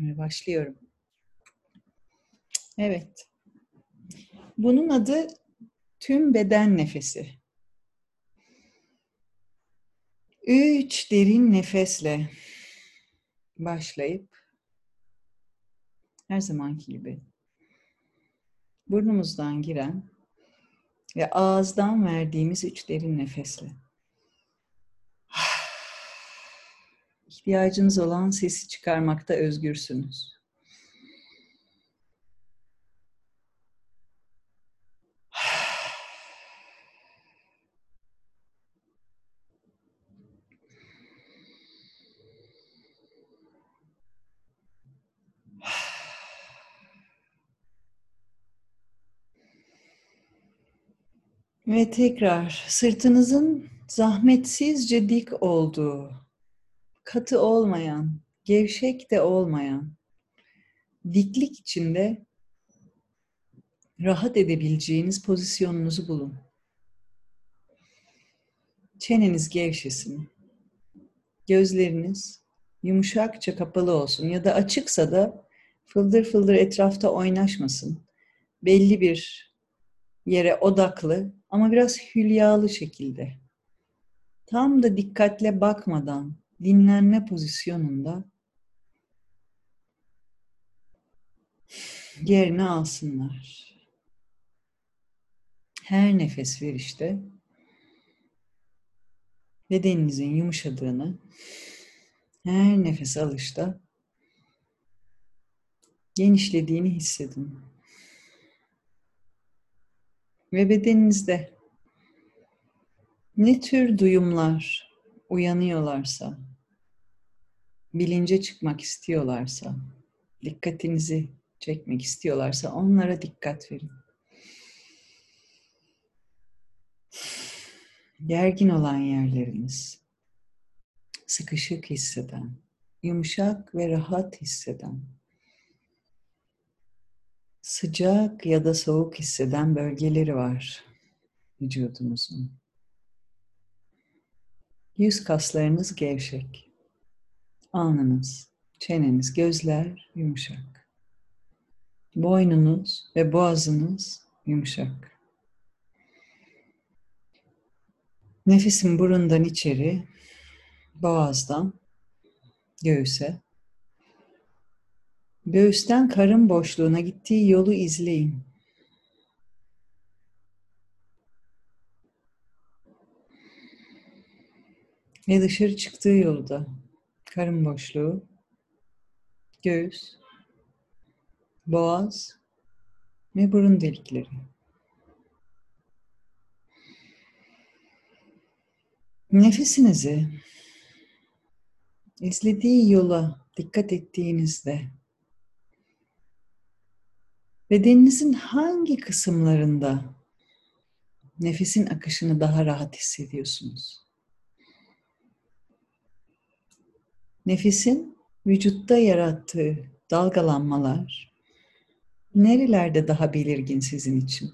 Ve başlıyorum. Evet. Bunun adı tüm beden nefesi. Üç derin nefesle başlayıp her zamanki gibi burnumuzdan giren ve ağızdan verdiğimiz üç derin nefesle ihtiyacınız olan sesi çıkarmakta özgürsünüz. Ve tekrar sırtınızın zahmetsizce dik olduğu, katı olmayan, gevşek de olmayan, diklik içinde rahat edebileceğiniz pozisyonunuzu bulun. Çeneniz gevşesin. Gözleriniz yumuşakça kapalı olsun ya da açıksa da fıldır fıldır etrafta oynaşmasın. Belli bir yere odaklı ama biraz hülyalı şekilde. Tam da dikkatle bakmadan dinlenme pozisyonunda yerini alsınlar. Her nefes verişte bedeninizin yumuşadığını, her nefes alışta genişlediğini hissedin. Ve bedeninizde ne tür duyumlar uyanıyorlarsa, bilince çıkmak istiyorlarsa, dikkatinizi çekmek istiyorlarsa onlara dikkat verin. Gergin olan yerleriniz, sıkışık hisseden, yumuşak ve rahat hisseden, sıcak ya da soğuk hisseden bölgeleri var vücudumuzun. Yüz kaslarınız gevşek. Alnınız, çeneniz, gözler yumuşak. Boynunuz ve boğazınız yumuşak. Nefesin burundan içeri, boğazdan göğüse, göğüsten karın boşluğuna gittiği yolu izleyin. Ve dışarı çıktığı yolda karın boşluğu, göğüs, boğaz ve burun delikleri. Nefesinizi izlediği yola dikkat ettiğinizde bedeninizin hangi kısımlarında nefesin akışını daha rahat hissediyorsunuz? Nefesin vücutta yarattığı dalgalanmalar nerelerde daha belirgin sizin için?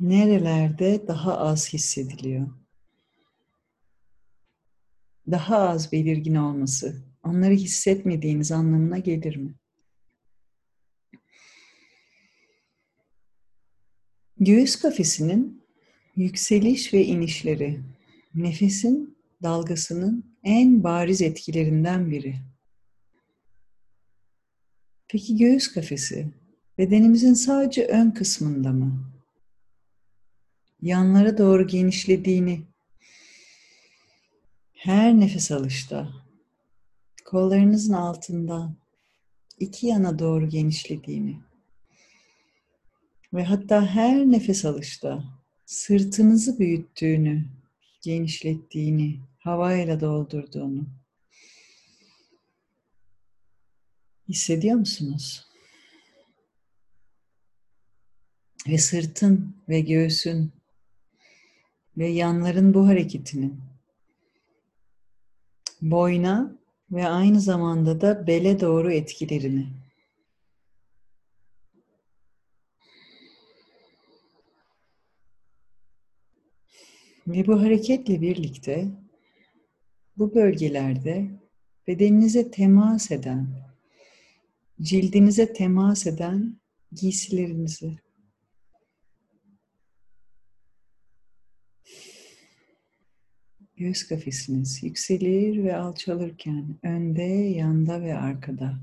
Nerelerde daha az hissediliyor? Daha az belirgin olması onları hissetmediğiniz anlamına gelir mi? Göğüs kafesinin yükseliş ve inişleri, nefesin dalgasının en bariz etkilerinden biri. Peki göğüs kafesi bedenimizin sadece ön kısmında mı? Yanlara doğru genişlediğini her nefes alışta kollarınızın altından iki yana doğru genişlediğini ve hatta her nefes alışta sırtınızı büyüttüğünü, genişlettiğini havayla doldurduğunu. Hissediyor musunuz? Ve sırtın ve göğsün ve yanların bu hareketinin. Boyna ve aynı zamanda da bele doğru etkilerini. Ve bu hareketle birlikte bu bölgelerde bedeninize temas eden, cildinize temas eden giysilerinizi. Göğüs kafesiniz yükselir ve alçalırken önde, yanda ve arkada.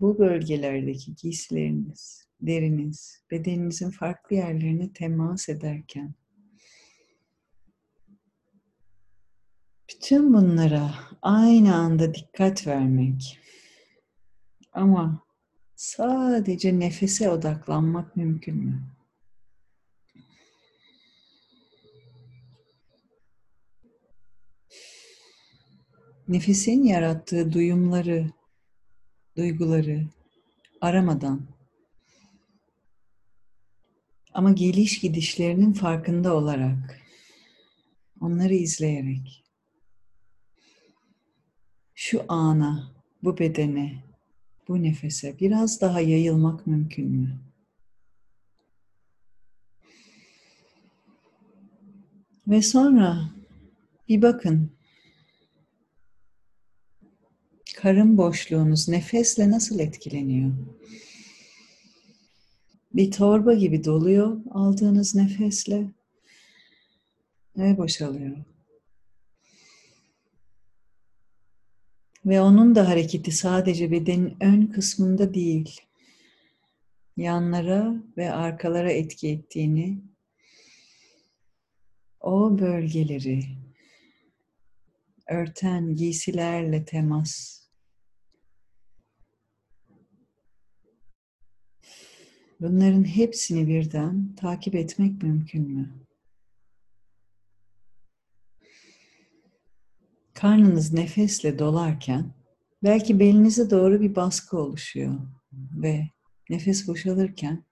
Bu bölgelerdeki giysileriniz, deriniz, bedeninizin farklı yerlerine temas ederken bütün bunlara aynı anda dikkat vermek ama sadece nefese odaklanmak mümkün mü? Nefesin yarattığı duyumları, duyguları aramadan ama geliş gidişlerinin farkında olarak onları izleyerek şu ana, bu bedene, bu nefese biraz daha yayılmak mümkün mü? Ve sonra bir bakın karın boşluğunuz nefesle nasıl etkileniyor? Bir torba gibi doluyor aldığınız nefesle ve boşalıyor. Ve onun da hareketi sadece bedenin ön kısmında değil, yanlara ve arkalara etki ettiğini, o bölgeleri örten giysilerle temas, bunların hepsini birden takip etmek mümkün mü? Karnınız nefesle dolarken belki belinize doğru bir baskı oluşuyor ve nefes boşalırken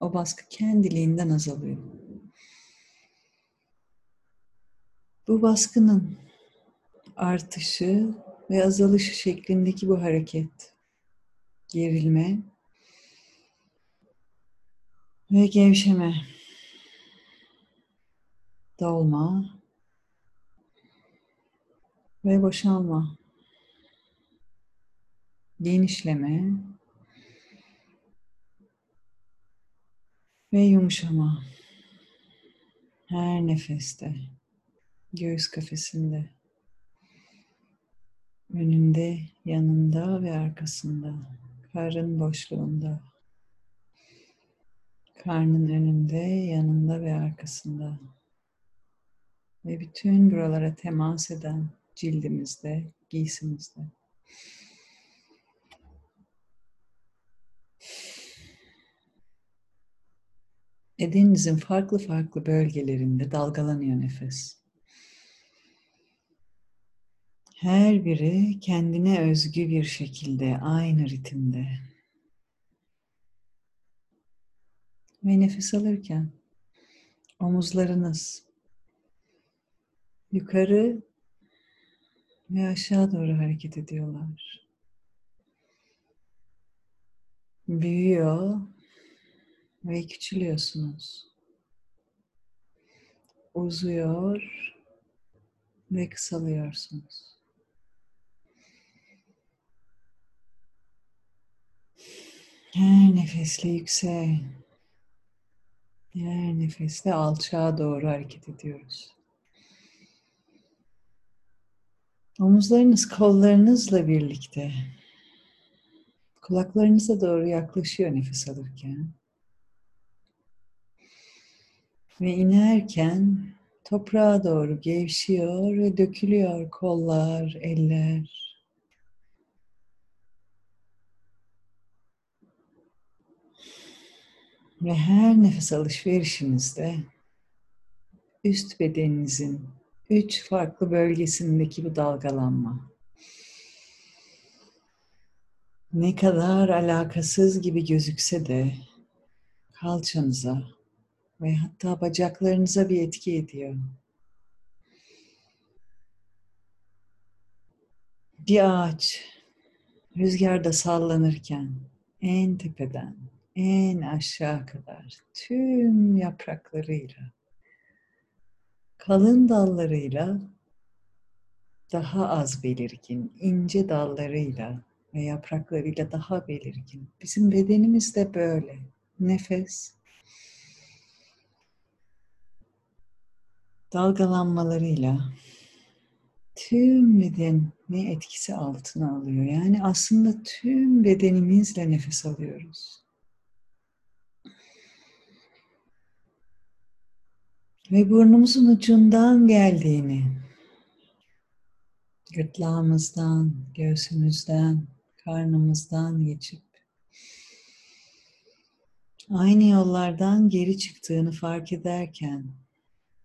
o baskı kendiliğinden azalıyor. Bu baskının artışı ve azalışı şeklindeki bu hareket, gerilme ve gevşeme, dolma ve boşalma. Genişleme ve yumuşama. Her nefeste, göğüs kafesinde, önünde, yanında ve arkasında, karın boşluğunda, karnın önünde, yanında ve arkasında ve bütün buralara temas eden cildimizde, giysimizde. Bedeninizin farklı farklı bölgelerinde dalgalanıyor nefes. Her biri kendine özgü bir şekilde, aynı ritimde. Ve nefes alırken omuzlarınız yukarı ve aşağı doğru hareket ediyorlar. Büyüyor ve küçülüyorsunuz. Uzuyor ve kısalıyorsunuz. Her nefesle yüksel. Her nefesle alçağa doğru hareket ediyoruz. Omuzlarınız kollarınızla birlikte kulaklarınıza doğru yaklaşıyor nefes alırken. Ve inerken toprağa doğru gevşiyor ve dökülüyor kollar, eller. Ve her nefes alışverişinizde üst bedeninizin üç farklı bölgesindeki bu dalgalanma. Ne kadar alakasız gibi gözükse de kalçanıza ve hatta bacaklarınıza bir etki ediyor. Bir ağaç rüzgarda sallanırken en tepeden en aşağı kadar tüm yapraklarıyla kalın dallarıyla daha az belirgin, ince dallarıyla ve yapraklarıyla daha belirgin. Bizim bedenimiz de böyle. Nefes dalgalanmalarıyla tüm bedeni etkisi altına alıyor. Yani aslında tüm bedenimizle nefes alıyoruz. Ve burnumuzun ucundan geldiğini, gırtlağımızdan, göğsümüzden, karnımızdan geçip aynı yollardan geri çıktığını fark ederken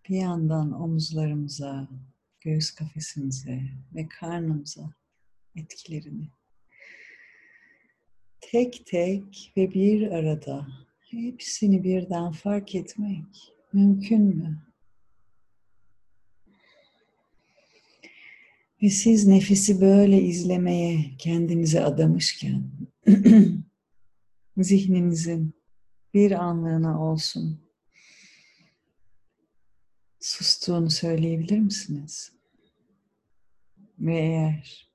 bir yandan omuzlarımıza, göğüs kafesimize ve karnımıza etkilerini tek tek ve bir arada hepsini birden fark etmek mümkün mü? Ve siz nefesi böyle izlemeye kendinize adamışken zihninizin bir anlığına olsun sustuğunu söyleyebilir misiniz? Ve eğer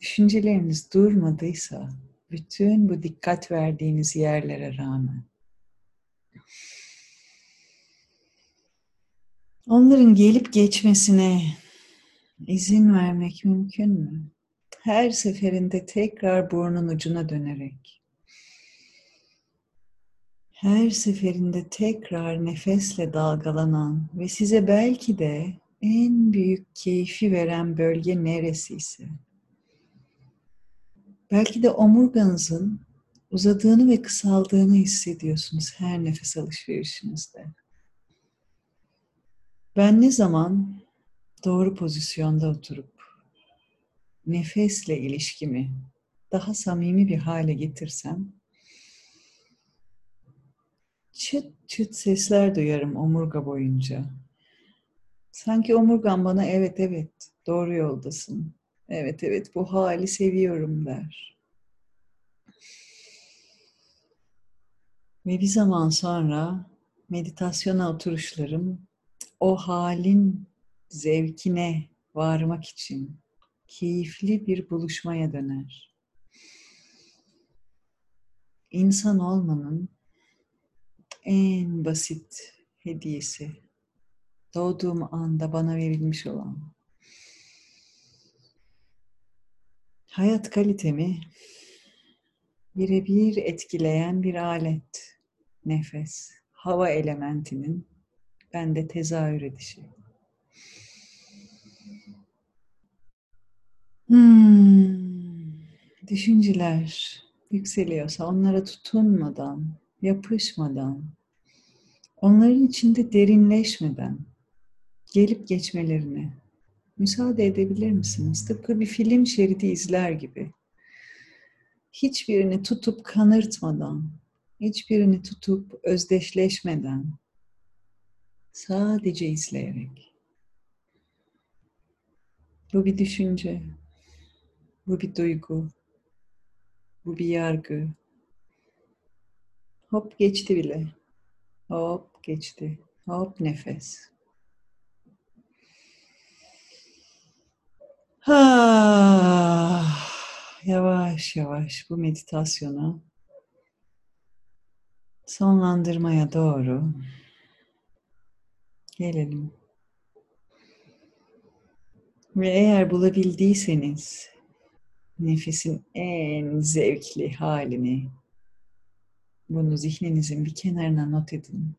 düşünceleriniz durmadıysa bütün bu dikkat verdiğiniz yerlere rağmen onların gelip geçmesine izin vermek mümkün mü? Her seferinde tekrar burnun ucuna dönerek her seferinde tekrar nefesle dalgalanan ve size belki de en büyük keyfi veren bölge neresiyse, belki de omurganızın uzadığını ve kısaldığını hissediyorsunuz her nefes alışverişinizde. Ben ne zaman doğru pozisyonda oturup nefesle ilişkimi daha samimi bir hale getirsem çıt çıt sesler duyarım omurga boyunca. Sanki omurgam bana evet evet doğru yoldasın. Evet evet bu hali seviyorum der. Ve bir zaman sonra meditasyona oturuşlarım o halin zevkine varmak için keyifli bir buluşmaya döner. İnsan olmanın en basit hediyesi. Doğduğum anda bana verilmiş olan. Hayat kalitemi birebir etkileyen bir alet. Nefes, hava elementinin bende tezahür edişi. Hmm, düşünceler yükseliyorsa onlara tutunmadan yapışmadan, onların içinde derinleşmeden gelip geçmelerine müsaade edebilir misiniz? Tıpkı bir film şeridi izler gibi. Hiçbirini tutup kanırtmadan, hiçbirini tutup özdeşleşmeden, sadece izleyerek. Bu bir düşünce, bu bir duygu, bu bir yargı, Hop geçti bile. Hop geçti. Hop nefes. Ha, yavaş yavaş bu meditasyonu sonlandırmaya doğru gelelim. Ve eğer bulabildiyseniz nefesin en zevkli halini bunu zihninizin bir kenarına not edin.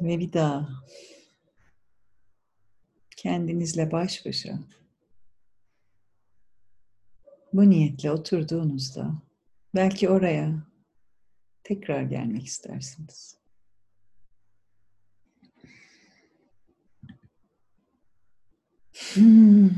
Ve bir daha kendinizle baş başa bu niyetle oturduğunuzda belki oraya tekrar gelmek istersiniz. Hmm.